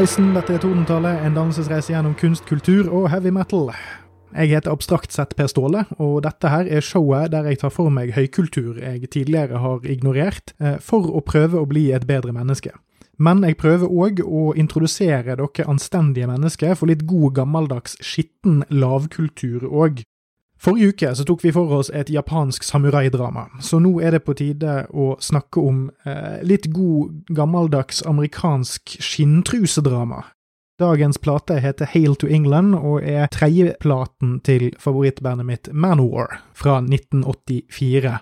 Hallaisen, dette er Tordentallet, en dannelsesreise gjennom kunst, kultur og heavy metal. Jeg heter abstrakt sett Per Ståle, og dette her er showet der jeg tar for meg høykultur jeg tidligere har ignorert, eh, for å prøve å bli et bedre menneske. Men jeg prøver òg å introdusere dere anstendige mennesker for litt god gammeldags skitten lavkultur òg. Forrige uke så tok vi for oss et japansk samuraidrama, så nå er det på tide å snakke om eh, litt god gammeldags amerikansk skinntrusedrama. Dagens plate heter Hail to England og er tredjeplaten til favorittbandet mitt Manowar fra 1984.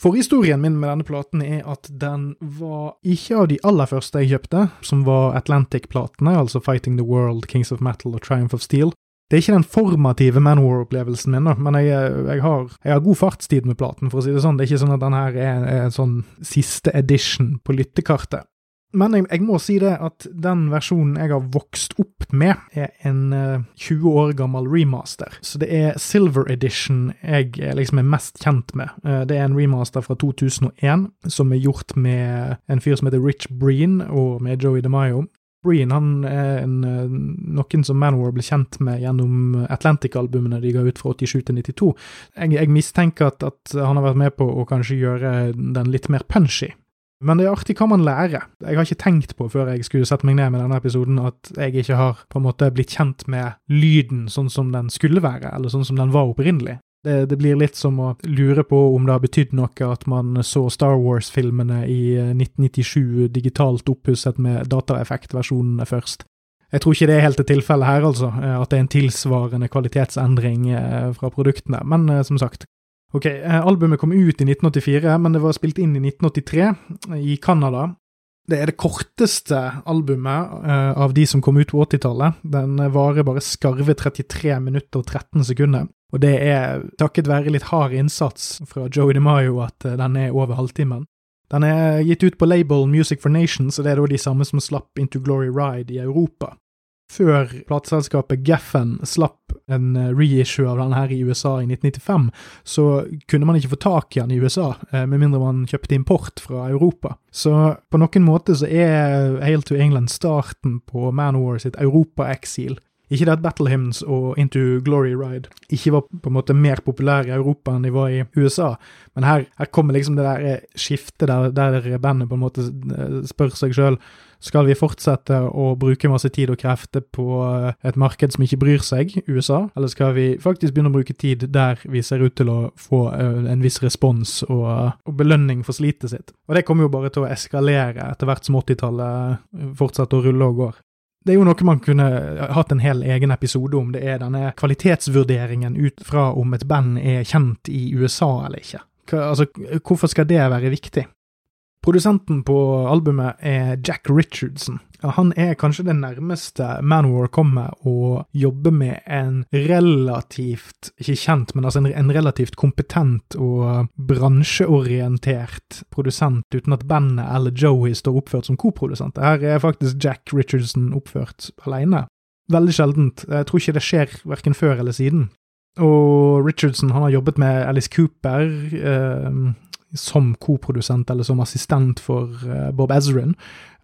Forhistorien min med denne platen er at den var ikke av de aller første jeg kjøpte, som var Atlantic-platene, altså Fighting the World, Kings of Metal og Triumph of Steel. Det er ikke den formative Manowar-opplevelsen min, da, men jeg, jeg, har, jeg, har, god fartstid med platen, for å si det sånn. Det er ikke sånn at den her er, er en sånn siste edition på lyttekartet. Men jeg, jeg, må si det at den versjonen jeg har vokst opp med, er en uh, eh, 20 år gammel remaster. Så det er Silver Edition jeg liksom er mest kjent med. Uh, det er en remaster fra 2001 som er gjort med en fyr som heter Rich Breen, og med Joey DeMaio. Breen han er en, uh, noen som Manowar ble kjent med gjennom Atlantic-albumene de ga ut fra 87 til 92. Jeg, jeg mistenker at, at, han har vært med på å kanskje gjøre den litt mer punchy. Men det er artig hva man lærer. Jeg har ikke tenkt på før jeg skulle sette meg ned med denne episoden, at jeg ikke har på en måte blitt kjent med lyden sånn som den skulle være, eller sånn som den var opprinnelig. Det, det blir litt som å lure på om det har betydd noe at man så Star Wars-filmene i 1997 eh, digitalt oppusset med dataeffektversjonene først. Jeg tror ikke det er helt det tilfellet her, altså, eh, at det er en tilsvarende kvalitetsendring eh, fra produktene, men som sagt, Ok, Albumet kom ut i 1984, men det var spilt inn i 1983 i Canada. Det er det korteste albumet uh, av de som kom ut på 80-tallet. Den varer bare skarve 33 minutter og 13 sekunder. Og det er takket være litt hard innsats fra Joey DeMaio at uh, den er over halvtimen. Den er gitt ut på label Music for Nations, og det er da de samme som slapp Into Glory Ride i Europa før plateselskapet Geffen slapp en eh, reissue av denne her i USA i 1995, så kunne man ikke få tak i den i USA, eh, med mindre man kjøpte import fra Europa. Så på noen måte så er Hail to England starten på Manowar sitt Europa-eksil. Ikke det at Battle Hymns og Into Glory Ride ikke var på en måte mer populære i Europa enn de var i USA, men her, her kommer liksom det der eh, skiftet der, der bandet på en måte spør seg sjøl skal vi fortsette å bruke masse tid og krefter på eh, et marked som ikke bryr seg, USA, eller skal vi faktisk begynne å bruke tid der vi ser ut til å få eh, en viss respons og, og belønning for slitet sitt? Og det kommer jo bare til å eskalere etter hvert som 80-tallet fortsetter å rulle og går. Det er jo noe man kunne hatt en hel egen episode om. Det er denne kvalitetsvurderingen ut fra om et band er kjent i USA eller ikke. Hva, altså, hvorfor skal det være viktig? Produsenten på albumet er Jack Richardson. Han er kanskje det nærmeste Manowar kommer å jobbe med en relativt, ikke kjent, men altså en relativt kompetent og bransjeorientert produsent, uten at bandet eller Joey står oppført som koprodusent. Her er faktisk Jack Richardson oppført alene. Veldig sjeldent. Jeg tror ikke det skjer verken før eller siden. Og Richardson han har jobbet med Alice Cooper, eh, som koprodusent eller som assistent for uh, Bob Ezrin.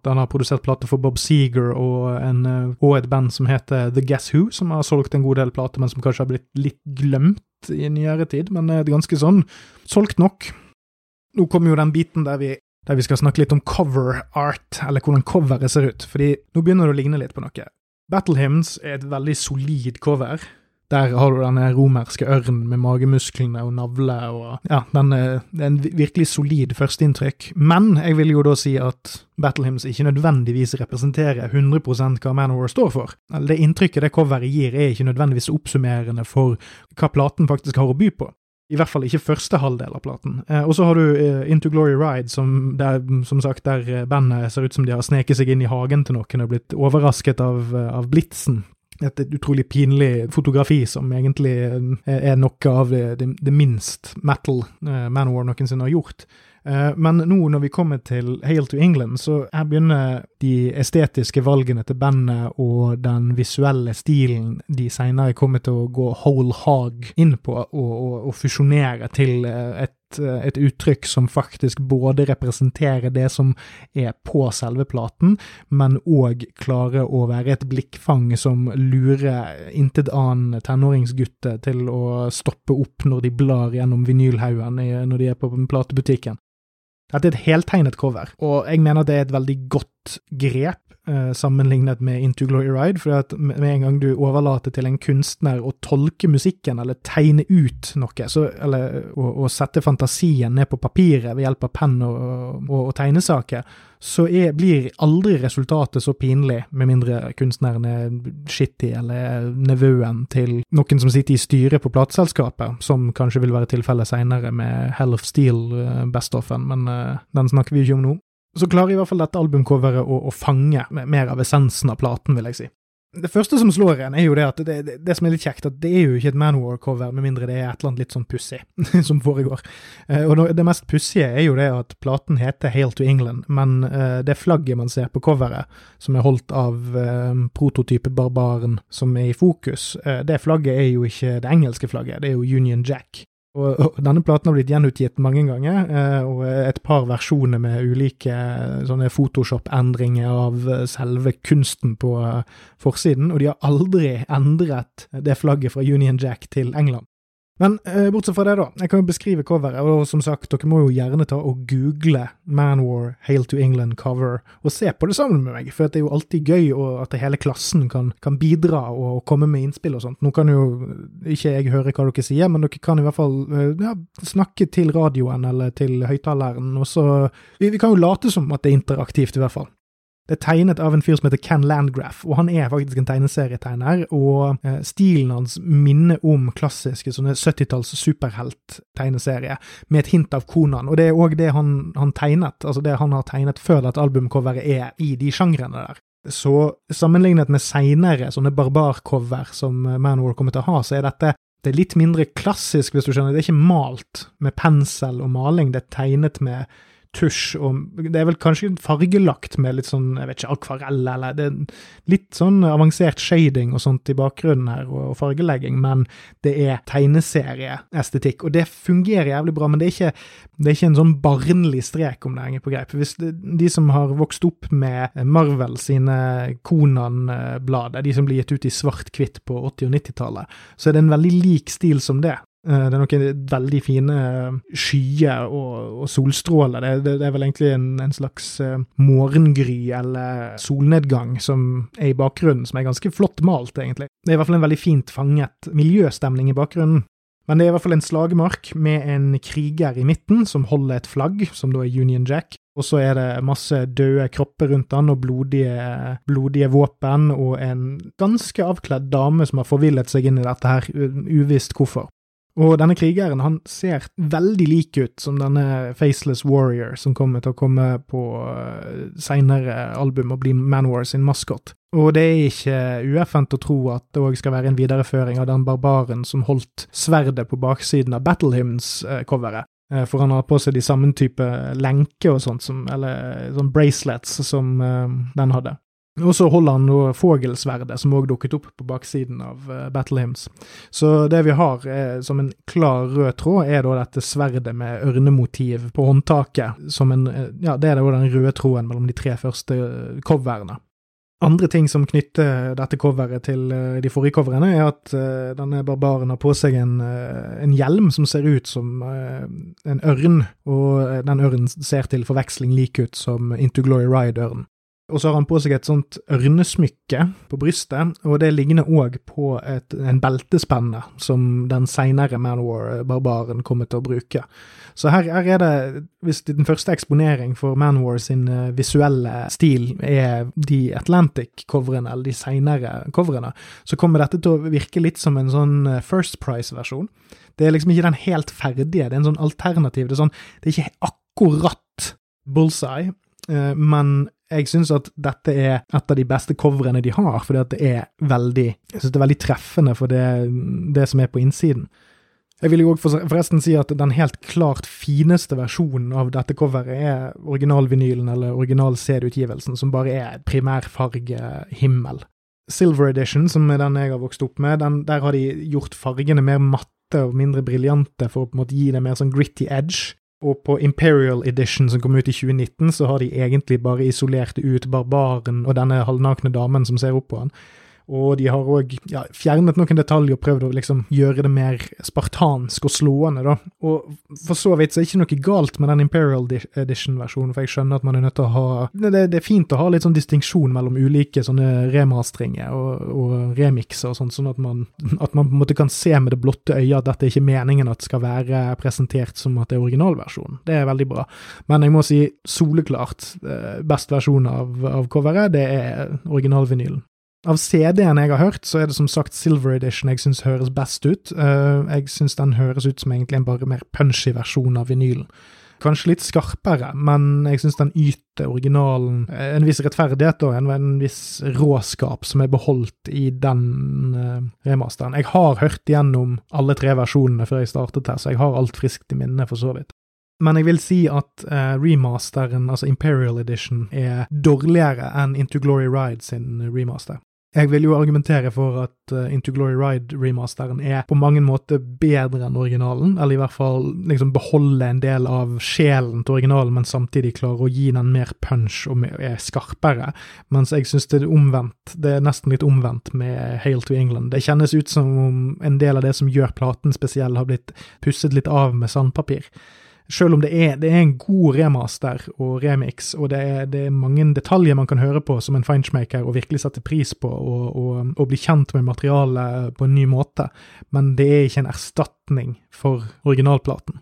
Han har produsert plater for Bob Seeger og, en, uh, og, et band som heter The Guess Who, som har solgt en god del plater, men som kanskje har blitt litt glemt i nyere tid. Men uh, det er ganske sånn solgt nok. Nå kommer jo den biten der vi, der vi skal snakke litt om cover art, eller hvordan coveret ser ut, fordi nå begynner det å ligne litt på noe. Battle Hymns er et veldig solid cover. Der har du denne romerske ørnen med magemusklene og navle og Ja, den er, det er en virkelig solid førsteinntrykk. Men jeg vil jo da si at Battle Hymns ikke nødvendigvis representerer 100 hva Manowar står for. Det inntrykket det coveret gir, er ikke nødvendigvis oppsummerende for hva platen faktisk har å by på. I hvert fall ikke første halvdel av platen. Eh, og så har du eh, Into Glory Ride, som, der, som sagt, der eh, bandet ser ut som de har sneket seg inn i hagen til noen og blitt overrasket av, eh, av blitsen et utrolig pinlig fotografi som egentlig er noe av det, det, det minst metal uh, Manowar noensinne har gjort. Uh, men nå når vi kommer til Hail to England, så her begynner de estetiske valgene til bandet og den visuelle stilen de senere kommer til å gå whole hog inn på og, og, og fusjonere til et et, et, uttrykk som faktisk både representerer det som er på selve platen, men òg klarer å være et blikkfang som lurer intet annen tenåringsgutter til å stoppe opp når de blar gjennom vinylhaugen når de er på platebutikken. Dette er et heltegnet cover, og jeg mener det er et veldig godt grep eh, sammenlignet med Into Glory Ride, for at med en gang du overlater til en kunstner å tolke musikken eller tegne ut noe, så, eller å, sette fantasien ned på papiret ved hjelp av penn og, og, og tegnesaker, så er, blir aldri resultatet så pinlig, med mindre kunstneren er shitty eller nevøen til noen som sitter i styret på plateselskapet, som kanskje vil være tilfellet seinere med Hell of Steel-bestoffen, eh, men uh, den snakker vi ikke om nå. Så klarer i hvert fall dette albumcoveret å, å fange mer av essensen av platen, vil jeg si. Det første som slår en, er jo det at det, det, det, som er litt kjekt, at det er jo ikke et Manowar-cover, med mindre det er et eller annet litt sånn pussig som foregår. Uh, og det mest pussige er jo det at platen heter Hail to England, men uh, det flagget man ser på coveret, som er holdt av uh, prototype-barbaren som er i fokus, det flagget er jo ikke det engelske flagget, det er jo Union Jack. Og, og, denne platen har blitt gjenutgitt mange ganger, eh, og et par versjoner med ulike eh, sånne Photoshop-endringer av eh, selve kunsten på forsiden, og de har aldri endret det flagget fra Union Jack til England. Men eh, bortsett fra det, da. Jeg kan jo beskrive coveret, og som sagt, dere må jo gjerne ta og google Manwar Hail to England cover, og se på det sammen med meg, for det er jo alltid gøy at hele klassen kan, kan bidra og, komme med innspill og sånt. Nå kan jo ikke jeg høre hva dere sier, men dere kan i hvert fall eh, ja, snakke til radioen eller til høyttaleren, og så vi, vi kan jo late som at det er interaktivt, i hvert fall. Det er tegnet av en fyr som heter Ken Landgraff, og han er faktisk en tegneserietegner. Og eh, stilen hans minner om klassiske sånne 70-talls superhelt-tegneserie, med et hint av Konan. Og det er òg det han, han, tegnet, altså det han har tegnet før dette albumcoveret er i de sjangrene der. Så sammenlignet med seinere sånne barbarcover som Manwar Manowar kommer til å ha, så er dette det er litt mindre klassisk, hvis du skjønner. Det er ikke malt med pensel og maling, det er tegnet med tusj, og det er vel kanskje fargelagt med litt sånn, jeg vet ikke, akvarell, eller det er litt sånn avansert shading og sånt i bakgrunnen her, og fargelegging, men det er tegneserieestetikk, og det fungerer jævlig bra, men det er ikke, det er ikke en sånn barnlig strek, om det henger på greip. Hvis det, de som har vokst opp med Marvel sine Konan-blader, de som blir gitt ut i svart-hvitt på 80- og 90-tallet, så er det en veldig lik stil som det. Eh, det er noen veldig fine eh, skyer og, og solstråler. Det, det, det, er vel egentlig en, en, slags eh, morgengry eller solnedgang som er i bakgrunnen, som er ganske flott malt, egentlig. Det er i hvert fall en veldig fint fanget miljøstemning i bakgrunnen. Men det er i hvert fall en slagmark med en kriger i midten som holder et flagg, som da er Union Jack. Og så er det masse døde kropper rundt han, og blodige, blodige våpen, og en ganske avkledd dame som har forvillet seg inn i dette her, uvisst hvorfor. Og denne krigeren han ser veldig lik ut som denne Faceless Warrior som kommer til å komme på uh, seinere album og bli Manwar sin maskot. Og det er ikke ueffent å tro at det òg skal være en videreføring av den barbaren som holdt sverdet på baksiden av Battle Hymns-coveret. Uh, for han har på seg de samme type lenker og sånt, som, eller sånn bracelets som den hadde. Og så holder han da Fogelsverdet, som òg dukket opp på baksiden av uh, Battle Hymns. Så det vi har er, som en klar rød tråd, er da dette sverdet med ørnemotiv på håndtaket. Som en, uh, ja, det er da den røde tråden mellom de tre første coverne. Andre ting som knytter dette coveret til de forrige coverene, er at denne barbaren har på seg en, en hjelm som ser ut som en ørn, og den ørnen ser til forveksling lik ut som Into Glory Ride-ørnen. Og så har han på seg et sånt ørnesmykke på brystet, og det ligner òg på et, en beltespenne som den seinere Manwar-barbaren kommer til å bruke. Så her, her, er det, hvis den første eksponering for Manwar sin uh, visuelle stil er de Atlantic-coverene, eller de seinere coverene, så kommer dette til å virke litt som en sånn uh, First Price-versjon. Det er liksom ikke den helt ferdige, det er en sånn alternativ. Det er, sånn, det er ikke akkurat bullseye, men jeg syns at dette er et av de beste coverene de har, fordi at det er veldig Jeg synes det er veldig treffende for det, det som er på innsiden. Jeg vil jo òg forresten si at den helt klart fineste versjonen av dette coveret er originalvinylen eller original CD-utgivelsen, som bare er primærfargehimmel. Silver Edition, som er den jeg har vokst opp med, den, der har de gjort fargene mer matte og mindre briljante for å på en måte gi det mer sånn gritty edge. Og på Imperial Edition, som kom ut i 2019, så har de egentlig bare isolert ut barbaren og denne halvnakne damen som ser opp på han. Og de har òg ja, fjernet noen detaljer og prøvd å liksom gjøre det mer spartansk og slående, da. Og for så vidt så er det ikke noe galt med den Imperial Edition-versjonen, for jeg skjønner at man er nødt til å ha Det, det er fint å ha litt sånn distinksjon mellom ulike sånne remasteringer og, og remixer og sånn, sånn at man, at man på en måte kan se med det blotte øyet at dette er ikke meningen at skal være presentert som at det er originalversjonen. Det er veldig bra. Men jeg må si soleklart eh, best versjon av, av coveret, det er originalvinylen. Av CD-en jeg har hørt, så er det som sagt Silver Edition jeg syns høres best ut. Uh, jeg syns den høres ut som egentlig en bare mer punchy versjon av vinylen. Kanskje litt skarpere, men jeg syns den yter originalen en viss rettferdighet og en, viss råskap som er beholdt i den uh, remasteren. Jeg har hørt gjennom alle tre versjonene før jeg startet her, så jeg har alt friskt i minne, for så vidt. Men jeg vil si at uh, remasteren, altså Imperial Edition, er dårligere enn Into Glory Ride sin remaster. Jeg vil jo argumentere for at uh, Into Glory Ride-remasteren er på mange måter bedre enn originalen, eller i hvert fall liksom beholde en del av sjelen til originalen, men samtidig klare å gi den mer punch og er skarpere. Mens jeg syns det er omvendt, det er nesten litt omvendt med Hail to England. Det kjennes ut som om en del av det som gjør platen spesiell, har blitt pusset litt av med sandpapir. Selv om det er, det er, en god remaster og remix, og det er, det er, mange detaljer man kan høre på som en feinschmaker og virkelig sette pris på, og, og, og, bli kjent med materialet på en ny måte, men det er ikke en erstatning for originalplaten.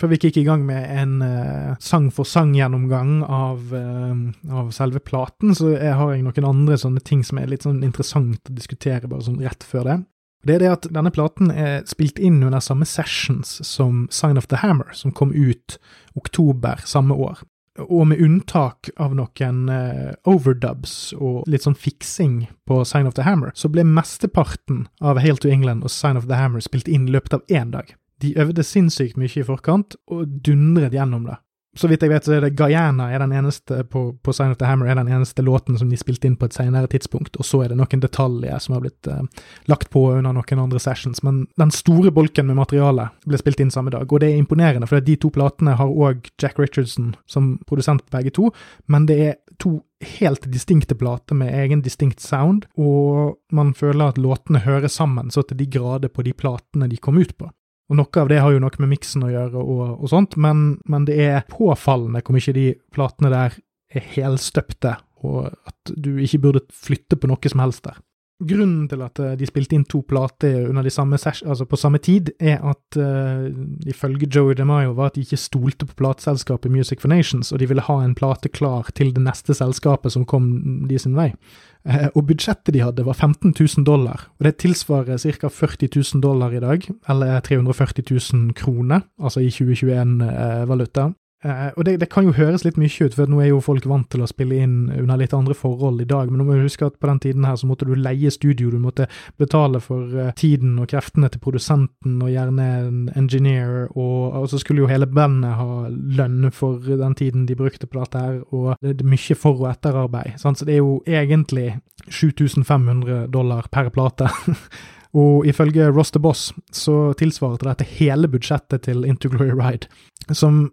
Før vi gikk i gang med en uh, sang for sang-gjennomgang av, uh, av, selve platen, så har jeg noen andre sånne ting som er litt sånn interessant å diskutere bare sånn rett før det. Det er det at denne platen er spilt inn under samme sessions som Sign of the Hammer, som kom ut oktober samme år. Og med unntak av noen uh, overdubs og litt sånn fiksing på Sign of the Hammer, så ble mesteparten av Hail to England og Sign of the Hammer spilt inn løpet av én dag. De øvde sinnssykt mye i forkant, og dundret gjennom det så vidt jeg vet, så er det Guyana er den eneste på, på Sign of the Hammer er den eneste låten som de spilte inn på et senere tidspunkt, og så er det noen detaljer som har blitt eh, lagt på under noen andre sessions. Men den store bolken med materiale ble spilt inn samme dag, og det er imponerende, for de to platene har òg Jack Richardson som produsent på begge to, men det er to helt distinkte plater med egen distinkt sound, og man føler at låtene hører sammen så til de grader på de platene de kom ut på. Og Noe av det har jo noe med miksen å gjøre, og, og sånt, men, men, det er påfallende hvor mye de platene der er helstøpte, og at du ikke burde flytte på noe som helst der. Grunnen til at eh, de spilte inn to plater under de samme altså på samme tid, er at uh, ifølge Joey DeMaio var at de ikke stolte på plateselskapet Music for Nations, og de ville ha en plate klar til det neste selskapet som kom de sin vei. Uh, og budsjettet de hadde var 15 000 dollar, og det tilsvarer ca. 40 000 dollar i dag, eller 340 000 kroner, altså i 2021-valuta. Uh, og det, det, kan jo høres litt mye ut, for nå er jo folk vant til å spille inn under litt andre forhold i dag, men nå må du huske at på den tiden her så måtte du leie studio, du måtte betale for uh, tiden og kreftene til produsenten og gjerne en engineer, og, og, så skulle jo hele bandet ha lønn for den tiden de brukte på dette her, og det, er mye for- og etterarbeid, sant? så det er jo egentlig 7500 dollar per plate. Og ifølge Ross the Boss så tilsvarte dette hele budsjettet til Into Glory Ride, som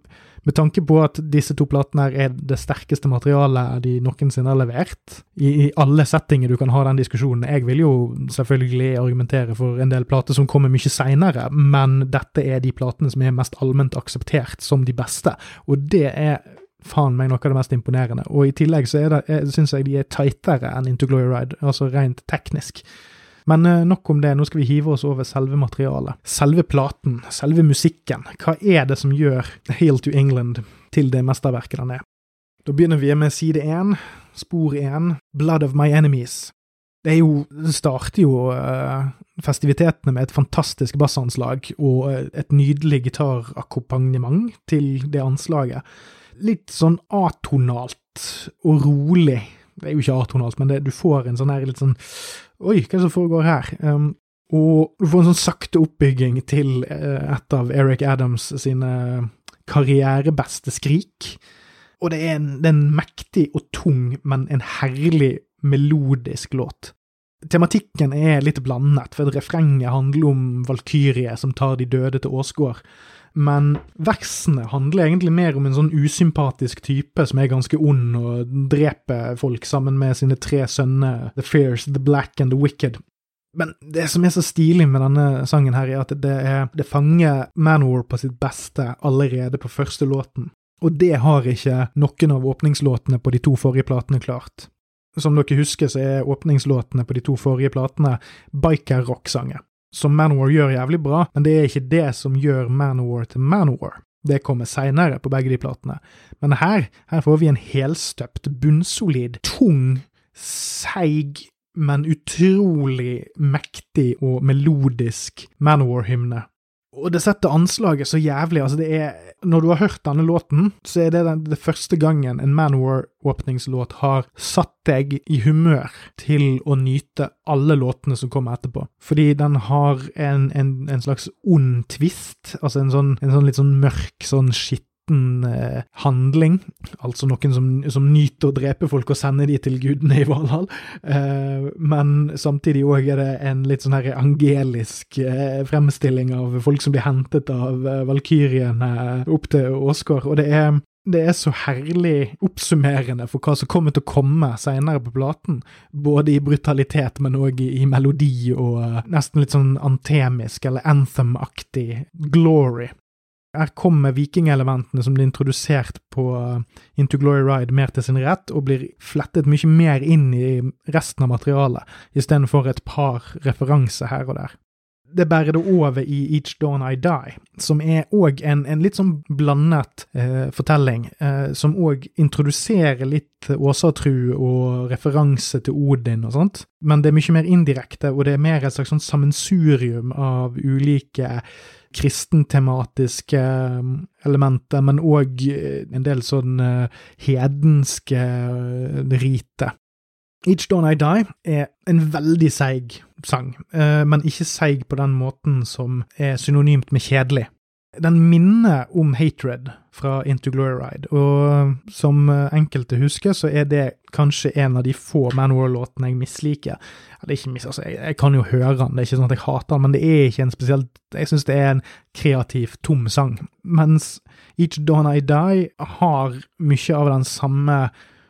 med tanke på at disse to platene her er det sterkeste materialet de noensinne har levert, i, i, alle settinger du kan ha den diskusjonen Jeg vil jo selvfølgelig argumentere for en del plater som kommer mye seinere, men dette er de platene som er mest allment akseptert som de beste, og det er faen meg noe av det mest imponerende. Og i tillegg så er syns jeg de er tightere enn Into Glory Ride, altså rent teknisk. Men eh, nok om det, nå skal vi hive oss over selve materialet. Selve platen, selve musikken. Hva er det som gjør Hail to England til det mesterverket den er? Da begynner vi med side én, spor én, Blood of My Enemies. Det jo Det starter jo uh, festivitetene med et fantastisk bassanslag og uh, et nydelig gitarakkompagnement til det anslaget. Litt sånn atonalt og rolig. Det er jo ikke artonalt, men det, du får en sånn her litt sånn Oi, hva er det som foregår her? Um, og du får en sånn sakte oppbygging til uh, et av Eric Adams sine karrierebeste skrik. Og det er, en, det er en mektig og tung, men en herlig melodisk låt. Tematikken er litt blandet, for refrenget handler om valkyrie som tar de døde til Åsgård. Men versene handler egentlig mer om en sånn usympatisk type som er ganske ond og dreper folk sammen med sine tre sønner, The Fierce, The Black and The Wicked. Men det som er så stilig med denne sangen, her er at det, er, det fanger Manowar på sitt beste allerede på første låten. Og det har ikke noen av åpningslåtene på de to forrige platene klart. Som dere husker, så er åpningslåtene på de to forrige platene biker-rock-sanger. Som Manowar gjør jævlig bra, men det er ikke det som gjør Manowar til Manowar. Det kommer seinere på begge de platene. Men her, her får vi en helstøpt, bunnsolid, tung, seig, men utrolig mektig og melodisk Manowar-hymne og det setter anslaget så jævlig. altså det er, Når du har hørt denne låten, så er det den, det første gangen en Manowar-åpningslåt har satt deg i humør til å nyte alle låtene som kommer etterpå. Fordi den har en, en, en slags ond twist, altså en sånn, en sånn litt sånn mørk, sånn skitt kristen eh, handling, altså noen som, som, nyter å drepe folk og sende de til gudene i Valhall, eh, men samtidig òg er det en litt sånn her angelisk eh, fremstilling av folk som blir hentet av eh, valkyriene opp til Åsgård, og det er det er så herlig oppsummerende for hva som kommer til å komme senere på platen, både i brutalitet, men òg i, melodi og uh, nesten litt sånn antemisk eller anthem-aktig glory. Her kommer vikingelementene som blir introdusert på uh, Into Glory Ride mer til sin rett, og blir flettet mye mer inn i resten av materialet, istedenfor et par referanser her og der. Det bærer det over i Each Dawn I Die, som er òg en, en, litt sånn blandet eh, fortelling, eh, som òg introduserer litt åsatru og referanse til Odin og sånt, men det er mye mer indirekte, og det er mer et slags sånn sammensurium av ulike kristentematiske um, elementer, men òg eh, en del sånn uh, hedenske riter. rite. Each Dawn I Die er en veldig seig sang, uh, men ikke seig på den måten som er synonymt med kjedelig. Den minner om Hatred fra Into Glory Ride, og som enkelte husker, så er det kanskje en av de få Manowar-låtene jeg misliker. Eller ikke mis, altså, jeg, jeg, kan jo høre den, det er ikke sånn at jeg hater den, men det er ikke en spesielt Jeg syns det er en kreativ, tom sang. Mens Each Dawn I Die har mye av den samme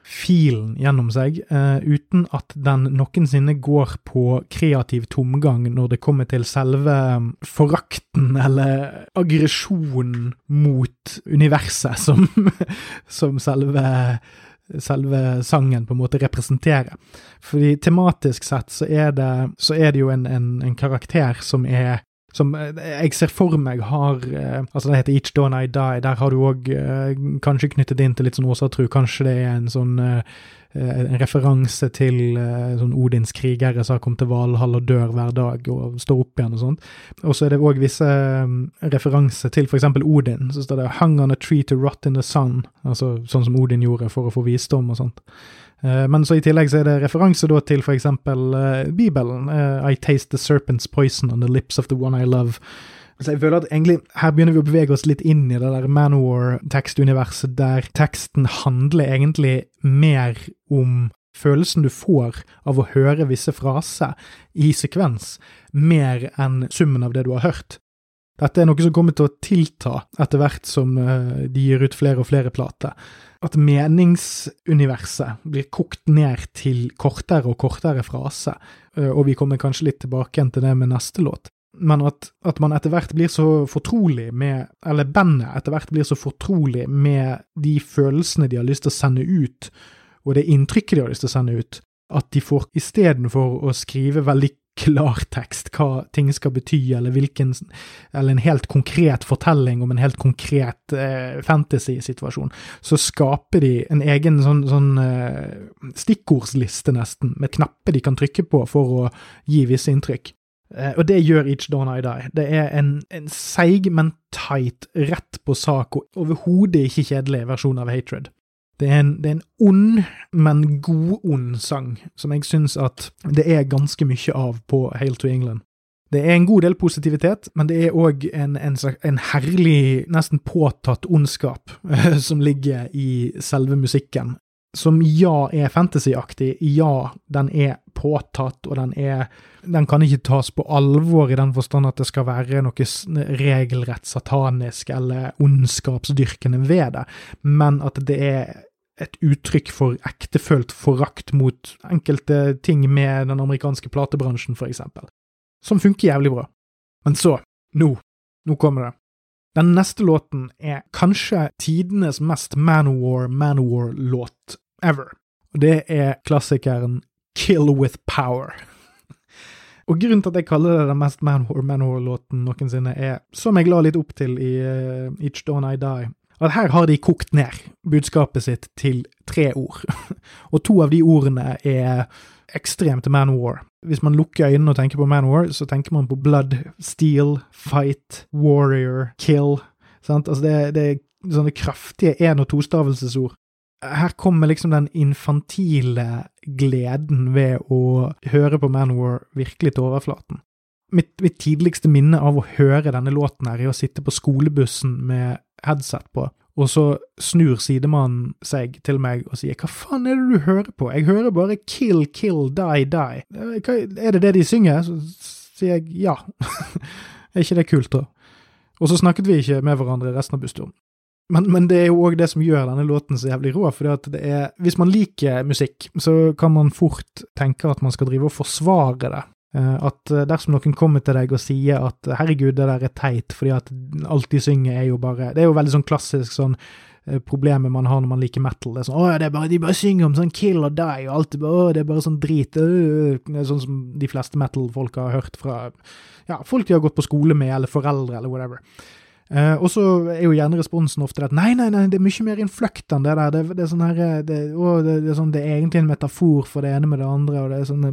filen gjennom seg, uh, uten at den noensinne går på kreativ tomgang når det kommer til selve um, forakten eller aggresjonen mot universet som, som selve selve sangen på en måte representerer. Fordi tematisk sett så er det, så er det jo en, en, en karakter som er som eh, jeg ser for meg har eh, Altså, det heter Each Dawn I Die. Der har du òg eh, kanskje knyttet inn til litt sånn åsatru. Kanskje det er en sånn en referanse til sånn Odins krigere som har kommet til Valhall og dør hver dag og står opp igjen og sånt. Og så er det òg visse referanser til f.eks. Odin. Så står det 'hung on a tree to rot in the sun', altså sånn som Odin gjorde for å få visdom og sånt. Eh, men så i tillegg så er det referanse da til eksempel uh, Bibelen. Uh, I taste the serpent's poison on the lips of the one I love. Så jeg føler at egentlig her begynner vi å bevege oss litt inn i det der Manowar-tekstuniverset, der teksten handler egentlig mer om følelsen du får av å høre visse fraser i sekvens, mer enn summen av det du har hørt. Dette er noe som kommer til å tilta etter hvert som de gir ut flere og flere plater at meningsuniverset blir kokt ned til kortere og kortere frase, eh, og vi kommer kanskje litt tilbake igjen til det med neste låt. Men at, at man etter hvert blir så fortrolig med, eller bandet etter hvert blir så fortrolig med de følelsene de har lyst til å sende ut, og det inntrykket de har lyst til å sende ut, at de får istedenfor å skrive veldig klartekst hva ting skal bety, eller, hvilken, eller en helt konkret fortelling om en helt konkret eh, fantasy-situasjon, så skaper de en egen sånn, sånn eh, stikkordsliste, nesten, med knapper de kan trykke på for å gi visse inntrykk. Eh, og det gjør Each Dawn I Die. Det er en, en seig, men tight, rett på sak og overhodet ikke kjedelig versjon av Hatred. Det er, en, det er en ond, men god-ond sang, som jeg syns at det er ganske mye av på Hail to England. Det er en god del positivitet, men det er òg en, en, en, herlig, nesten påtatt ondskap som ligger i selve musikken. som ja er fantasyaktig, ja, den er påtatt, og den er Den kan ikke tas på alvor i den forstand at det skal være noe regelrett satanisk eller ondskapsdyrkende ved det, men at det er et uttrykk for ektefølt forakt mot enkelte ting med den amerikanske platebransjen, for eksempel, som funker jævlig bra. Men så, nå, nå kommer det. Den neste låten er kanskje tidenes mest Manowar-Manowar-låt ever. Og det er klassikeren Kill With Power. Og grunnen til at jeg kaller det den mest Manowar-Manowar-låten noensinne, er, som jeg la litt opp til i uh, Each Dawn I Die, at her har de kokt ned budskapet sitt til tre ord. og to av de ordene er ekstremt man war. Hvis man lukker øynene og tenker på man war, så tenker man på blood, steel, fight, warrior, kill. Sant? Altså det, det er sånne kraftige én- og tostavelsesord. Her kommer liksom den infantile gleden ved å høre på Manowar virkelig til overflaten. Mitt, mitt tidligste minne av å høre denne låten her, er å sitte på skolebussen med headset på, og så snur sidemannen seg til meg og sier hva faen er det du hører på, jeg hører bare kill, kill, die, die, hva, er det det de synger? Så sier jeg ja, er ikke det kult da? Og så snakket vi ikke med hverandre resten av bussturen. Men, men, det er jo òg det som gjør denne låten så jævlig rå, for det er Hvis man liker musikk, så kan man fort tenke at man skal drive og forsvare det. Eh, at eh, dersom noen kommer til deg og sier at 'herregud, det der er teit', fordi at alt de synger er jo bare Det er jo veldig sånn klassisk sånn eh, problemet man har når man liker metal. Det er sånn 'Å, det er bare, de bare synger om sånn kill og die', og alt å, det er bare sånn drit. Sånn som de fleste metal-folk har hørt fra ja, folk de har gått på skole med, eller foreldre, eller whatever. Uh, og så er jo gjerne responsen ofte at nei, nei, nei, det er mye mer innfløkt enn det der. Det, det, er sånn her, det, å, det, det, er sånn, det er egentlig en metafor for det ene med det andre, og det er sånn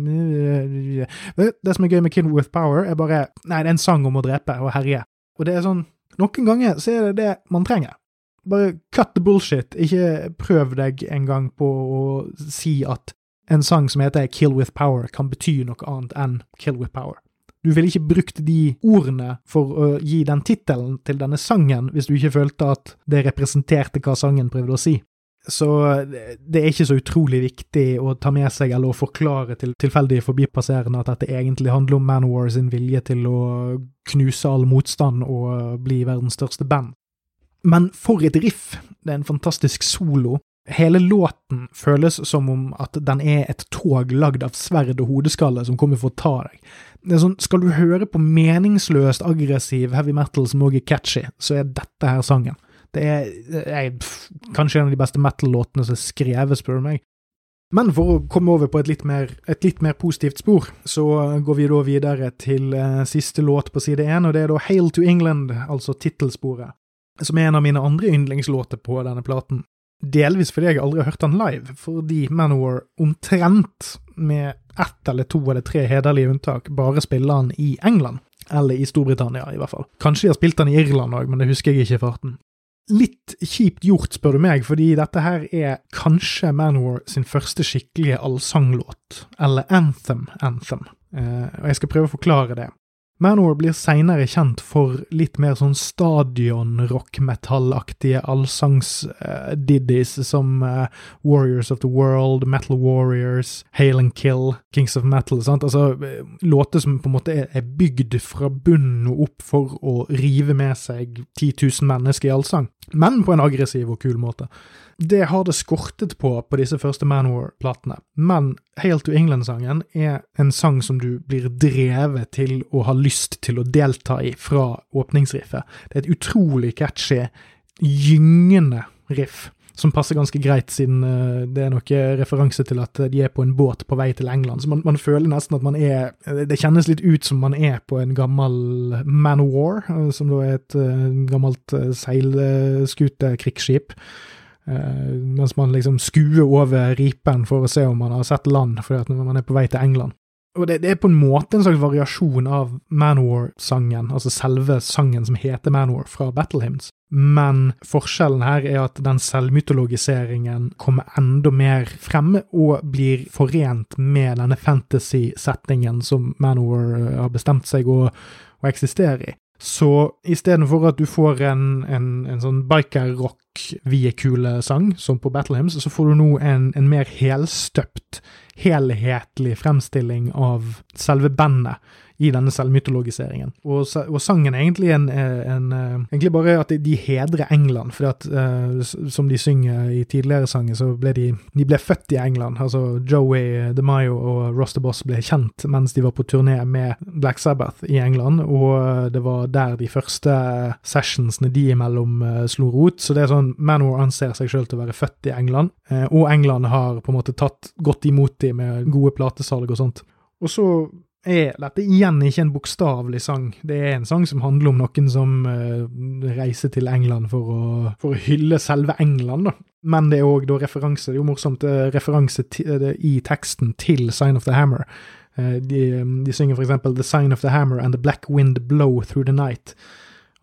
Det som er gøy med Kid with Power, er bare Nei, det er en sang om å drepe og herje. Og det er sånn Noen ganger så er det det man trenger. Bare cut the bullshit. Ikke prøv deg en gang på å si at en sang som heter Kill with Power, kan bety noe annet enn Kill with Power. Du ville ikke brukt de ordene for å gi den tittelen til denne sangen hvis du ikke følte at det representerte hva sangen prøvde å si. Så det er ikke så utrolig viktig å ta med seg eller å forklare til tilfeldige forbipasserende at dette egentlig handler om Manowar sin vilje til å knuse all motstand og bli verdens største band. Men for et riff! Det er en fantastisk solo. Hele låten føles som om at den er et tog lagd av sverd og hodeskalle som kommer for å ta deg. Det er sånn, Skal du høre på meningsløst aggressiv heavy metal som også er catchy, så er dette her sangen. Det er, er pff, kanskje en av de beste metal-låtene som er skrevet, spør du meg. Men for å komme over på et litt, mer, et litt mer positivt spor, så går vi da videre til eh, siste låt på side én, og det er da Hail to England, altså tittelsporet, som er en av mine andre yndlingslåter på denne platen. Delvis fordi jeg aldri har hørt han live, fordi Manowar omtrent med ett eller to eller tre hederlige unntak bare spiller han i England. Eller i Storbritannia, i hvert fall. Kanskje de har spilt han i Irland òg, men det husker jeg ikke i farten. Litt kjipt gjort, spør du meg, fordi dette her er kanskje Manwar sin første skikkelige allsanglåt, eller anthem-anthem, eh, og jeg skal prøve å forklare det. Manowar blir seinere kjent for litt mer sånn stadion-rock-metallaktige allsangs-diddies som uh, Warriors of the World, Metal Warriors, Hail and Kill, Kings of Metal. sant? Altså uh, Låter som på en måte er bygd fra bunnen og opp for å rive med seg 10 000 mennesker i allsang, men på en aggressiv og kul måte. Det har det skortet på på disse første Manowar-platene, men Hail to England-sangen er en sang som du blir drevet til å ha lyst til å delta i fra åpningsriffet. Det er et utrolig catchy, gyngende riff som passer ganske greit, siden uh, det er noe referanse til at de er på en båt på vei til England. Så man, man, føler nesten at man er Det kjennes litt ut som man er på en gammel Man of War, som da er et gammelt seilskutekrigsskip. Mens man liksom skuer over ripen for å se om man har sett land, fordi man er på vei til England. Og det, det er på en måte en slags variasjon av Manowar-sangen, altså selve sangen som heter Manowar, fra Battle Hymns. Men forskjellen her er at den selvmytologiseringen kommer enda mer fremme og blir forent med denne fantasy-settingen som Manowar har bestemt seg å, å eksistere i. Så istedenfor at du får en, en, en sånn biker-rock-viekule-sang, som på Battle Hymns, så får du nå en, en mer helstøpt, helhetlig fremstilling av selve bandet i denne selvmytologiseringen. Og, og sangen er egentlig en, en, Egentlig bare at de hedrer England, for at uh, som de synger i tidligere sanger, så ble de De ble født i England. Altså Joey DeMaio og Ross the Boss ble kjent mens de var på turné med Black Sabbath i England, og det var der de første sessionsene de imellom uh, slo rot. Så det er sånn Manor anser seg sjøl til å være født i England, uh, og England har på en måte tatt godt imot dem med gode platesalg og sånt. Og så er dette igjen ikke en bokstavelig sang. Det er en sang som handler om noen som uh, reiser til England for å, for å, hylle selve England, da. Men det er òg referanse, det er jo morsomt, uh, referanse uh, i teksten til Sign of the Hammer. De, de, synger for eksempel The Sign of the Hammer and The Black Wind Blow Through the Night.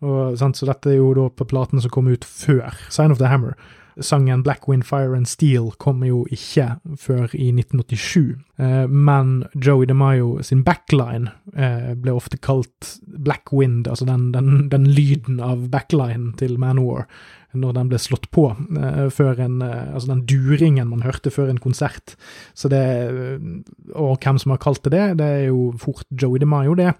Og, så dette er jo da på platen som kom ut før Sign of the Hammer. Sangen Black Wind, Fire and Steel kommer jo ikke før i 1987, eh, men Joey DeMaio sin backline eh, ble ofte kalt Black Wind, altså den, den, den lyden av backlinen til Manowar når den ble slått på, uh, før en, uh, altså den duringen man hørte før en konsert. Så det, Og hvem som har kalt det det, det er jo fort Joey DeMaio, det.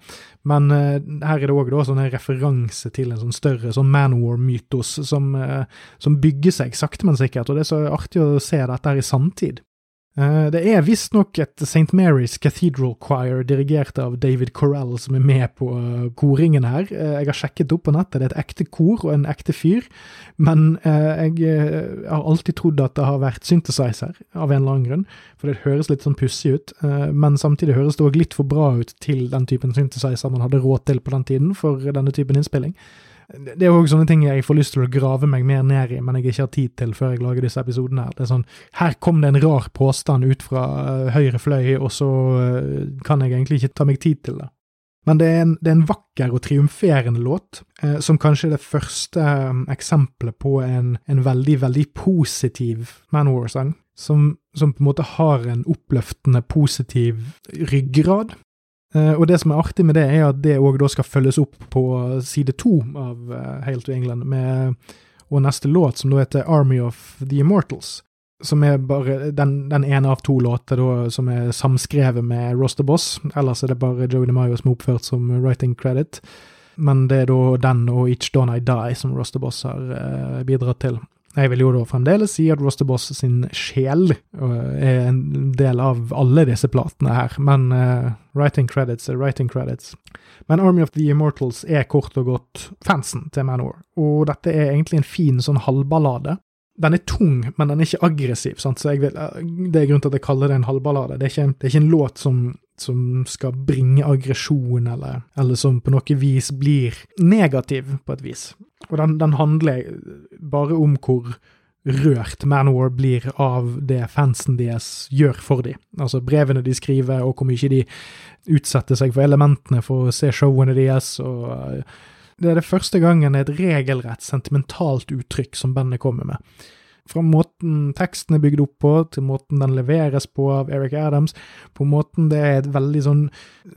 Men her er det òg sånn en referanse til en sånn større sånn Manwar-mytos som, som, bygger seg sakte, men sikkert. Og det er så artig å se dette her i samtid. Eh, det er visstnok et St. Mary's Cathedral Choir dirigert av David Corell som er med på eh, koringen her. Eh, jeg har sjekket opp på nettet, det er et ekte kor og en ekte fyr. Men jeg har alltid trodd at det har vært synthesizer, av en eller annen grunn. For det høres litt sånn pussig ut. Men samtidig høres det òg litt for bra ut til den typen synthesizer man hadde råd til på den tiden for denne typen innspilling. Det er òg sånne ting jeg får lyst til å grave meg mer ned i, men jeg ikke har tid til før jeg lager disse episodene. her. Det er sånn, Her kom det en rar påstand ut fra uh, høyre fløy, og så uh, kan jeg egentlig ikke ta meg tid til det. Men det er en, det er en vakker og triumferende låt, uh, som kanskje er det første um, eksempelet på en, en, veldig, veldig positiv Manowar-sang. Som, som på en måte har en oppløftende positiv ryggrad, og det som er artig med det, er at det òg skal følges opp på side to av Hail to England, med, og neste låt, som da heter Army of the Immortals. Som er bare den, den ene av to låter da, som er samskrevet med Roster Boss. Ellers er det bare Joey DeMaio som er oppført som writing credit. Men det er da den og Each Dawn I Die som Roster Boss har uh, bidratt til. Jeg vil jo da fremdeles si at Rosterboss sin sjel er en del av alle disse platene her, men uh, writing credits er writing credits. Men Army of the Immortals er kort og godt fansen til Manor, og dette er egentlig en fin sånn halvballade. Den er tung, men den er ikke aggressiv, sant? så vil, det er grunnen til at jeg kaller det en halvballade. Det er ikke, det er ikke en låt som, som skal bringe aggresjon, eller, eller som på noe vis blir negativ, på et vis. Og den, den, handler bare om hvor rørt Manowar blir av det fansen deres gjør for dem. Altså brevene de skriver, og hvor mye de utsetter seg for elementene for å se showene deres. og uh, Det er det første gangen et regelrett sentimentalt uttrykk som bandet kommer med. Fra måten teksten er bygd opp på, til måten den leveres på av Eric Adams, på måten det er et veldig sånn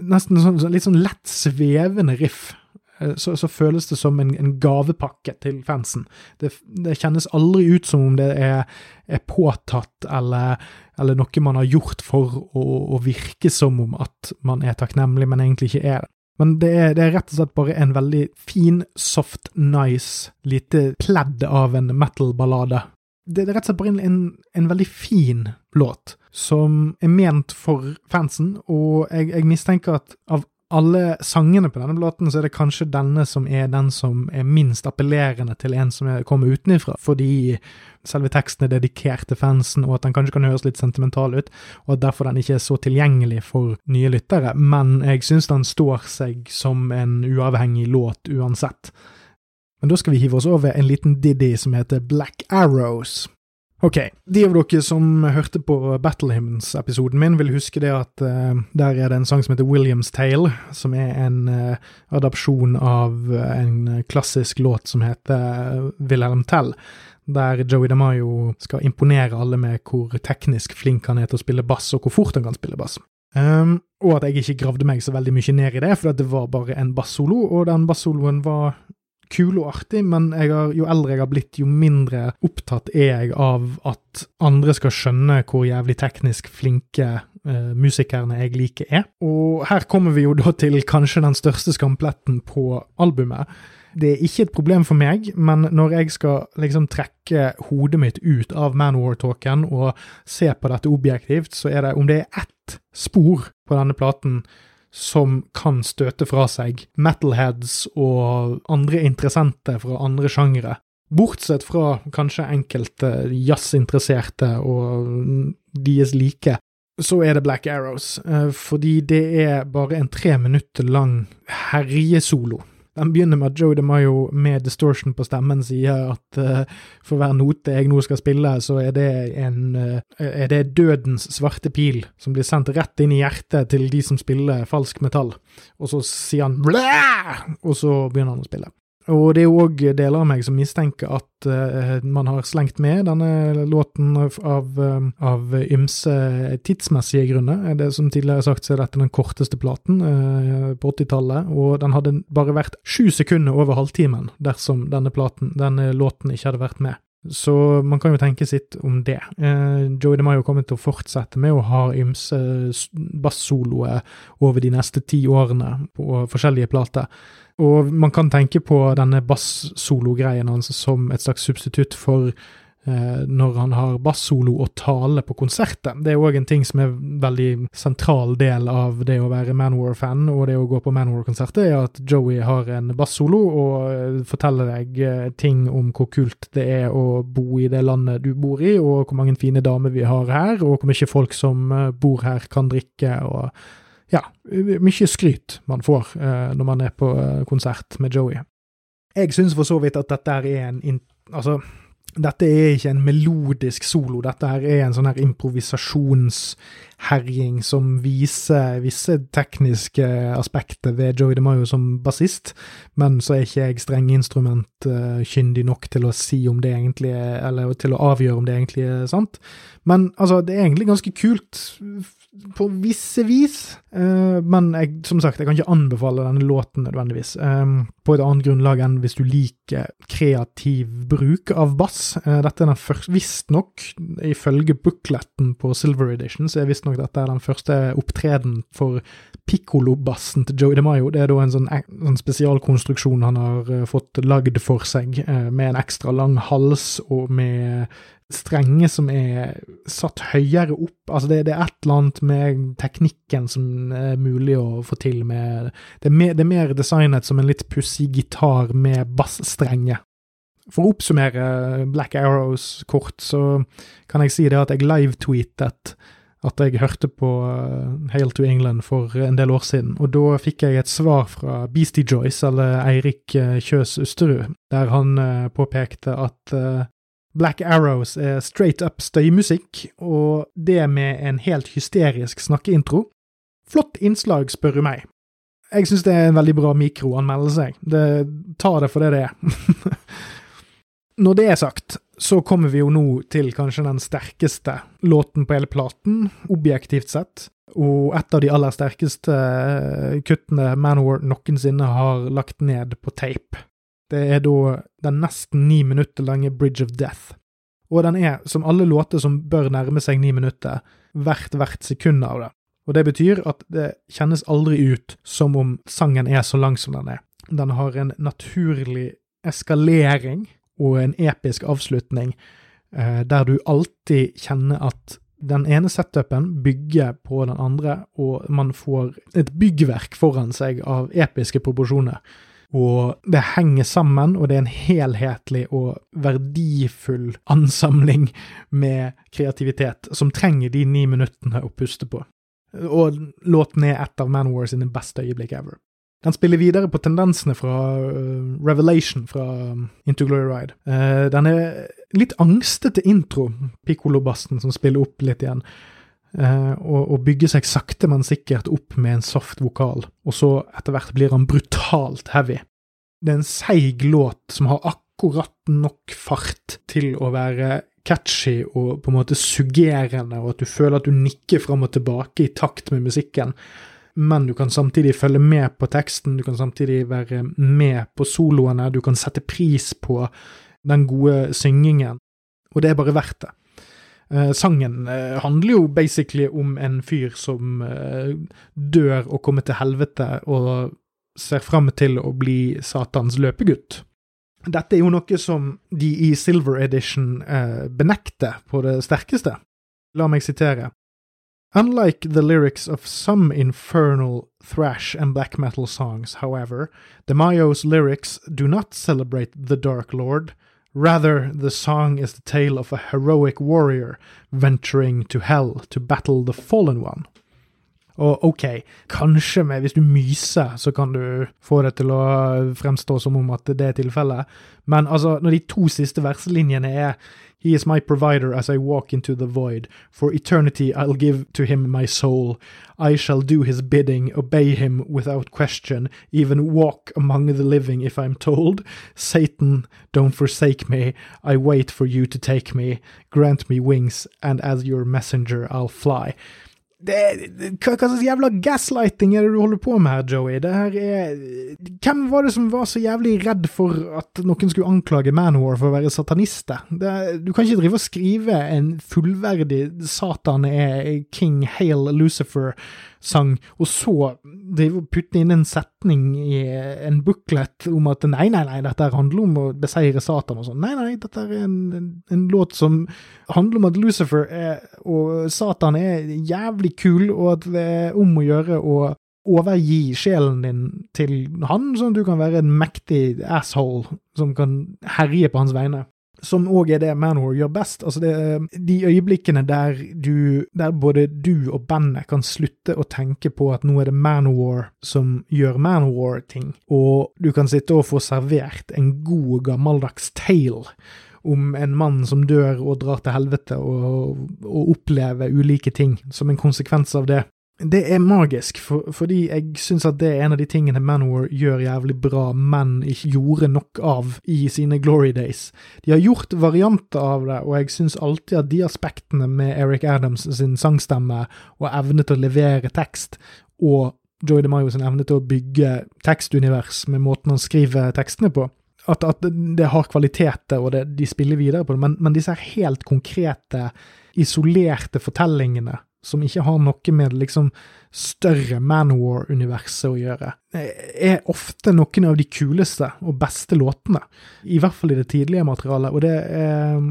Nesten sånn, litt sånn lett svevende riff Eh, så, så, føles det som en, en gavepakke til fansen. Det, det, kjennes aldri ut som om det er, er påtatt eller, eller, noe man har gjort for å, å, virke som om at man er takknemlig, men egentlig ikke er det. Men det er, det er, rett og slett bare en veldig fin, soft, nice, lite pledd av en metal-ballade. Det er rett og slett bare en, en, en veldig fin låt, som er ment for fansen, og jeg, jeg mistenker at av alle sangene på denne låten, så er det kanskje denne som er den som er minst appellerende til en som kommer utenfra, fordi selve teksten er dedikert til fansen, og at den kanskje kan høres litt sentimental ut, og at derfor den ikke er så tilgjengelig for nye lyttere, men jeg syns den står seg som en uavhengig låt uansett. Men da skal vi hive oss over en liten diddy som heter Black Arrows. Ok, de av dere som hørte på Battle Hymns-episoden min, vil huske det at uh, der er det en sang som heter Williams Tale, som er en uh, adopsjon av uh, en klassisk låt som heter Wilhelm Tell, der Joey DeMaio skal imponere alle med hvor teknisk flink han er til å spille bass, og hvor fort han kan spille bass. Um, og at jeg ikke gravde meg så veldig mye ned i det, for det var bare en bassolo, og den bassoloen var kul og artig, men har, jo eldre jeg har blitt, jo mindre opptatt er jeg av at andre skal skjønne hvor jævlig teknisk flinke uh, musikerne jeg liker er. Og her kommer vi jo da til kanskje den største skampletten på albumet. Det er ikke et problem for meg, men når jeg skal liksom trekke hodet mitt ut av Manwar-talken og se på dette objektivt, så er det om det er ett spor på denne platen som kan støte fra seg metalheads og andre interessente fra andre sjangere. Bortsett fra kanskje enkelte jazzinteresserte og deres like, så er det Black Arrows, eh, fordi det er bare en tre minutter lang herjesolo den begynner med at Joe DeMayo med distortion på stemmen sier at uh, for hver note jeg nå skal spille, så er det en uh, er det dødens svarte pil som blir sendt rett inn i hjertet til de som spiller falsk metall. Og så sier han blæ! Og så begynner han å spille. Og det er jo òg deler av meg som mistenker at uh, man har slengt med denne låten av, av, av ymse tidsmessige grunner. Det Som tidligere sagt, så er dette den korteste platen uh, på 80-tallet, og den hadde bare vært sju sekunder over halvtimen dersom denne, platen, denne låten ikke hadde vært med. Så man kan jo tenke sitt om det. Eh, Joey DeMaio kommer til å fortsette med å ha ymse bassoloer over de neste ti årene på forskjellige plater. Og man kan tenke på denne bass-solo-greien hans som et slags substitutt for når han har bassolo og tale på konserten. Det er òg en ting som er veldig sentral del av det å være Manwar-fan og det å gå på Manwar-konserter, er at Joey har en bassolo og eh, forteller deg eh, ting om hvor kult det er å bo i det landet du bor i, og hvor mange fine damer vi har her, og hvor mye folk som eh, bor her kan drikke. og ja, mye skryt man får eh, når man er på eh, konsert med Joey. Jeg syns for så vidt at dette er en Altså, dette er ikke en melodisk solo, dette her er en sånn her improvisasjonsherjing som viser visse tekniske aspekter ved Joey DeMayo som bassist, men så er ikke jeg strengeinstrumentkyndig nok til å si om det egentlig er Eller til å avgjøre om det egentlig er sant. Men altså, det er egentlig ganske kult på visse vis. Uh, men jeg, som sagt, jeg kan ikke anbefale denne låten nødvendigvis. Um, på et annet grunnlag enn hvis du liker kreativ bruk av bass. Uh, dette er den første Visstnok, ifølge bookletten på Silver Edition, så er visstnok dette er den første opptreden for piccolo-bassen til Joey DeMayo. Det er da en sånn, en spesialkonstruksjon han har fått lagd for seg, med en ekstra lang hals og med strenger som er satt høyere opp. Altså det, det, er et eller annet med teknikken som er mulig å få til med Det er mer, det er mer designet som en litt pussig gitar med bassstrenge. For å oppsummere Black Arrows kort, så kan jeg si det at jeg live-tweetet at jeg hørte på uh, Hail to England for en del år siden, og da fikk jeg et svar fra Beastie Joyce, eller Eirik uh, Kjøs Usterud, der han uh, påpekte at Black Arrows er straight up støymusikk, og det med en helt hysterisk snakkeintro. Flott innslag, spør du meg. Jeg syns det er en veldig bra mikroanmeldelse, jeg. Ta det for det det er. Når det er sagt, så kommer vi jo nå til kanskje den sterkeste låten på hele platen, objektivt sett, og et av de aller sterkeste kuttene Manowar noensinne har lagt ned på tape. Det er da den nesten ni minutter lange Bridge of Death. Og den er, som alle låter som bør nærme seg ni minutter, verdt hvert sekund av det. Og det betyr at det kjennes aldri ut som om sangen er så lang som den er. Den har en naturlig eskalering og en episk avslutning, eh, der du alltid kjenner at den ene setupen bygger på den andre, og man får et byggverk foran seg av episke proporsjoner. Og det henger sammen, og det er en helhetlig og verdifull ansamling med kreativitet som trenger de ni minuttene å puste på. Og låten er et av Manowar sine beste øyeblikk ever. Den spiller videre på tendensene fra uh, Revelation fra um, Into Glory Ride. Uh, den er litt angstete intro, piccolo-bassen som spiller opp litt igjen. Uh, og, og bygger seg sakte, men sikkert opp med en soft vokal. Og så etter hvert blir han brutalt heavy. Det er en seig låt som har akkurat nok fart til å være catchy og på en måte suggerende, og at du føler at du nikker fram og tilbake i takt med musikken. Men du kan samtidig følge med på teksten, du kan samtidig være med på soloene, du kan sette pris på den gode syngingen, og det er bare verdt det. Uh, sangen uh, handler jo basically om en fyr som uh, dør og kommer til helvete og ser fram til å bli Satans løpegutt. Dette er jo noe som de i Silver Edition benekter på det sterkeste. La meg sitere. Unlike the lyrics of some infernal thrash and black metal songs, however, the Mayos lyrics do not celebrate the Dark Lord, Rather, the song is the tale of a heroic warrior venturing to hell to battle the fallen one. Og ok, kanskje med, hvis du myser, så kan du få det til å fremstå som om at det er tilfellet, men altså, når de to siste verselinjene er He is my provider as I walk into the void. For eternity I'll give to him my soul. I shall do his bidding, obey him without question, even walk among the living if I'm told. Satan, don't forsake me. I wait for you to take me. Grant me wings, and as your messenger I'll fly. Det, hva, hva slags jævla gaslighting er det du holder på med her, Joey? Det her er Hvem var det som var så jævlig redd for at noen skulle anklage Manwar for å være sataniste? Det, du kan ikke drive og skrive en fullverdig Satan er King Hail Lucifer sang, og så drive og putte inn en setning i en booklet om at nei, nei, nei, dette handler om å beseire Satan og sånn. Nei, nei, dette er en, en, en, låt som handler om at Lucifer er, og Satan er jævlig kul, og at det er om å gjøre å overgi sjelen din til han, sånn at du kan være en mektig asshole som kan herje på hans vegne som òg er det Manowar gjør best. Altså det, de øyeblikkene der, du, der både du og bandet kan slutte å tenke på at nå er det Manowar som gjør Manowar-ting, og du kan sitte og få servert en god, gammeldags tale om en mann som dør og drar til helvete, og, og opplever ulike ting som en konsekvens av det det er magisk, for, fordi jeg syns at det er en av de tingene Manowar gjør jævlig bra, men ikke gjorde nok av i sine glory days. De har gjort varianter av det, og jeg syns alltid at de aspektene med Eric Adams sin sangstemme og evne til å levere tekst, og Joy DeMayo sin evne til å bygge tekstunivers med måten han skriver tekstene på, at, at det har kvaliteter, og det, de spiller videre på det, men, men disse helt konkrete, isolerte fortellingene som ikke har noe med liksom større Manowar-universet å gjøre, er ofte noen av de kuleste og beste låtene. I hvert fall i det tidlige materialet. Og det er,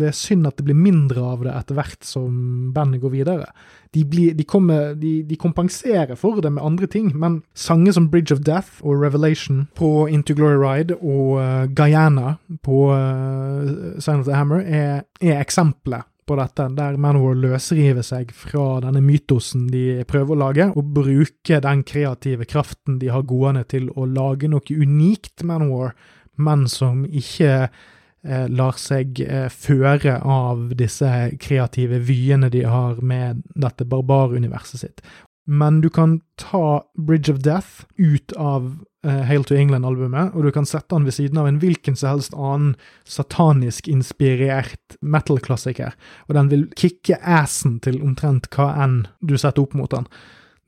det er synd at det blir mindre av det etter hvert som bandet går videre. De, blir, de, kommer, de, de, kompenserer for det med andre ting, men sanger som Bridge of Death og Revelation på Into Glory Ride og uh, Guyana på uh, Sign of the Hammer er, er eksempler på dette, der Manowar løsriver seg fra denne mytosen de prøver å lage, og bruker den kreative kraften de har gående til å lage noe unikt Manowar, men som ikke eh, lar seg eh, føre av disse kreative vyene de har med dette barbaruniverset sitt. Men du kan ta Bridge of Death ut av Hail to England-albumet, og du kan sette den ved siden av en hvilken som helst annen satanisk inspirert metal-klassiker, og den vil kicke assen til omtrent hva enn du setter opp mot den.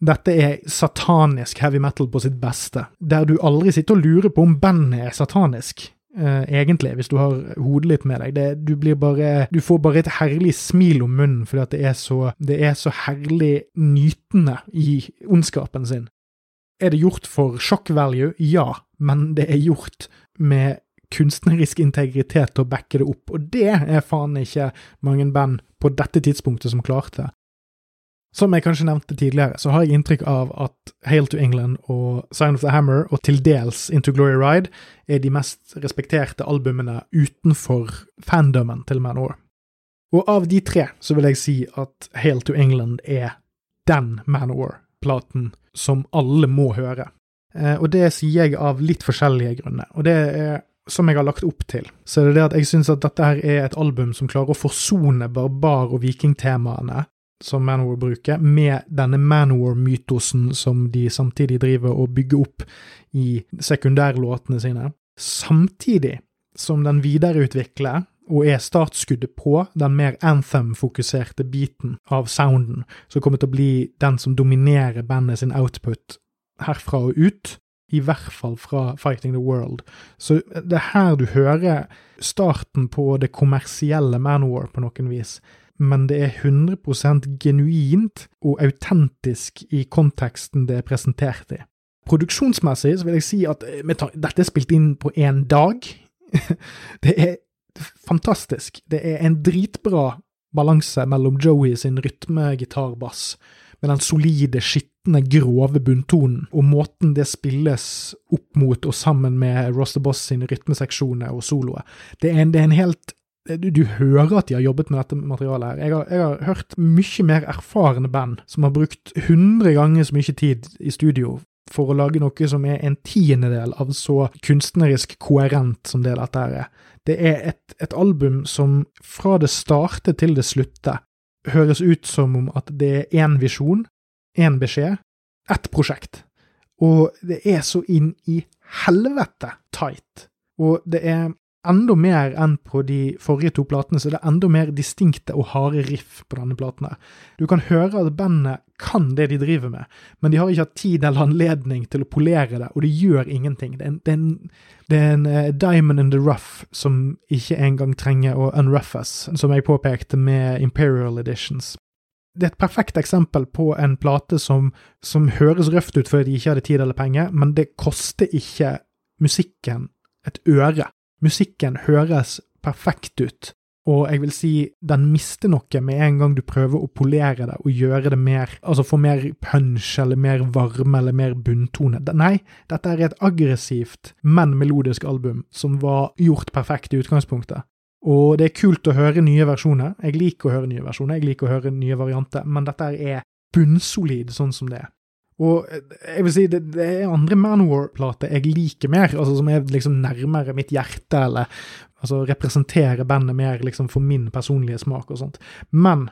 Dette er satanisk heavy metal på sitt beste, der du aldri sitter og lurer på om bandet er satanisk. Eh, egentlig, hvis du har hodet litt med deg. Det, du, blir bare, du får bare et herlig smil om munnen fordi at det er så, det er så herlig nytende i ondskapen sin. Er det gjort for shock value? Ja, men det er gjort med kunstnerisk integritet til å backe det opp, og det er faen ikke mange band på dette tidspunktet som klarte. Som jeg kanskje nevnte tidligere, så har jeg inntrykk av at Hail to England og Sign of the Hammer, og til dels Into Glory Ride, er de mest respekterte albumene utenfor fandomen til Manowar. Og av de tre så vil jeg si at Hail to England er den Manowar-platen som alle må høre. Eh, og det sier jeg av litt forskjellige grunner. Og det er som jeg har lagt opp til, så er det det at jeg syns at dette her er et album som klarer å forsone barbar- og vikingtemaene som Manowar bruker, med denne Manowar-mytosen som de samtidig driver og bygger opp i sekundærlåtene sine, samtidig som den videreutvikler og er startskuddet på den mer anthem-fokuserte biten av sounden, som kommer til å bli den som dominerer bandet sin output herfra og ut, i hvert fall fra Fighting the World. Så det er her du hører starten på det kommersielle Manowar på noen vis. Men det er 100% genuint og autentisk i konteksten det er presentert i. Produksjonsmessig så vil jeg si at eh, dette er spilt inn på én dag. det er fantastisk. Det er en dritbra balanse mellom Joey sin rytme, gitar, bass, med den solide, skitne, grove bunntonen, og måten det spilles opp mot og sammen med Ross the Boss sine rytmeseksjoner og soloer. Det er en, det er en helt du, du, hører at de har jobbet med dette materialet. her. Jeg har, jeg har hørt mye mer erfarne band som har brukt 100 ganger så mye tid i studio for å lage noe som er en tiendedel av så kunstnerisk koherent som det dette er. Det er et, et album som fra det starter til det slutter høres ut som om at det er én visjon, én beskjed, ett prosjekt. Og det er så inn i helvete tight. Og det er enda mer enn på de forrige to platene, så det er enda mer distinkte og harde riff på denne platen. her. Du kan høre at bandet kan det de driver med, men de har ikke hatt tid eller anledning til å polere det, og det gjør ingenting. Det er en, det er en, det er en uh, diamond in the rough som ikke engang trenger å unruffes, som jeg påpekte med Imperial Editions. Det er et perfekt eksempel på en plate som, som høres røft ut fordi de ikke hadde tid eller penger, men det koster ikke musikken et øre. Musikken høres perfekt ut, og jeg vil si den mister noe med en gang du prøver å polere det og gjøre det mer Altså få mer punch eller mer varme eller mer bunntone. Nei, dette er et aggressivt, men melodisk album som var gjort perfekt i utgangspunktet. Og det er kult å høre nye versjoner. Jeg liker å høre nye versjoner, jeg liker å høre nye varianter, men dette er bunnsolid sånn som det er. Og eh, jeg vil si, det, det er andre Manowar-plater jeg liker mer, altså som er liksom nærmere mitt hjerte, eller altså representerer bandet mer liksom for min personlige smak og sånt. Men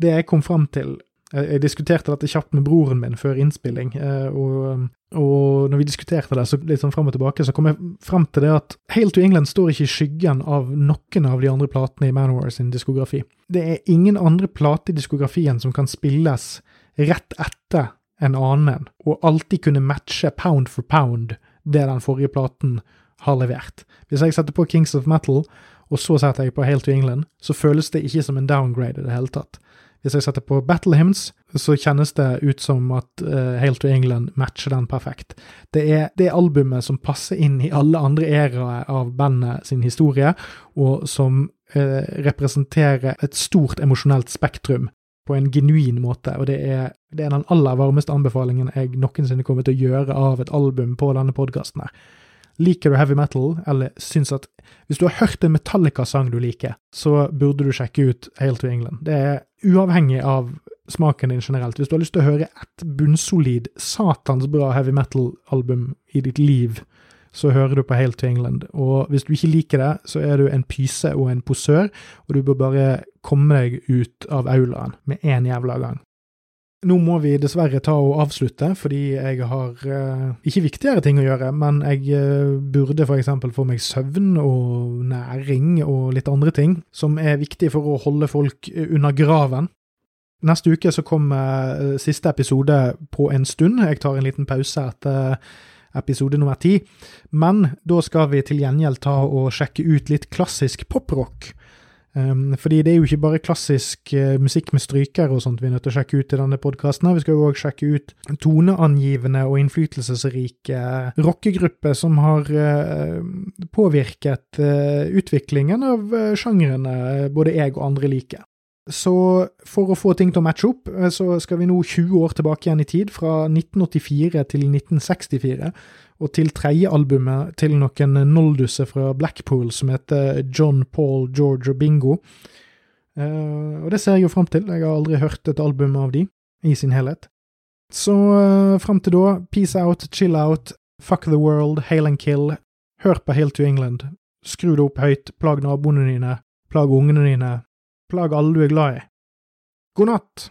det jeg kom fram til Jeg diskuterte dette kjapt med broren min før innspilling, eh, og, og når vi diskuterte det så litt sånn fram og tilbake, så kom jeg fram til det at Hail to England står ikke i skyggen av noen av de andre platene i Manowar sin diskografi. Det er ingen andre plate i diskografien som kan spilles rett etter en annen, og alltid kunne matche pound for pound det den forrige platen har levert. Hvis jeg setter på Kings of Metal, og så setter jeg på Hail to England, så føles det ikke som en downgrade i det hele tatt. Hvis jeg setter på Battle Hymns, så kjennes det ut som at uh, Hail to England matcher den perfekt. Det er det albumet som passer inn i alle andre æraer av bandet sin historie, og som uh, representerer et stort emosjonelt spektrum på en genuin måte, og det er, det er den aller varmeste anbefalingen jeg noensinne kommer til å gjøre av et album på denne podkasten her. Liker du heavy metal, eller syns at Hvis du har hørt en Metallica-sang du liker, så burde du sjekke ut Hail to England. Det er uavhengig av smaken din generelt. Hvis du har lyst til å høre et bunnsolid, satans bra heavy metal-album i ditt liv, så hører du på Hail to England. Og hvis du ikke liker det, så er du en pyse og en posør, og du bør bare komme deg ut av aulaen med en jævla gang. Nå må vi dessverre ta og avslutte, fordi jeg har eh, ikke viktigere ting å gjøre, men jeg eh, burde f.eks. få meg søvn og næring og litt andre ting som er viktig for å holde folk under graven. Neste uke så kommer eh, siste episode på en stund. Jeg tar en liten pause etter episode nummer ti. Men da skal vi til gjengjeld ta og sjekke ut litt klassisk poprock. Um, fordi det er jo ikke bare klassisk uh, musikk med strykere og sånt vi er nødt til å sjekke ut i denne podkasten. Vi skal jo òg sjekke ut toneangivende og innflytelsesrike rockegrupper som har uh, påvirket uh, utviklingen av sjangrene både jeg og andre liker. Så for å få ting til å matche opp, eh, så skal vi nå 20 år tilbake igjen i tid, fra 1984 til 1964, og til tredje albumet til noen nolduser fra Blackpool som heter John, Paul, George og Bingo. Uh, og det ser jeg jo fram til, jeg har aldri hørt et album av de i sin helhet. Så uh, fram til da, peace out, chill out, fuck the world, hail and kill, hør på Hail to England, skru det opp høyt, plag naboene dine, plag ungene dine, Plag alle du er glad i. God natt!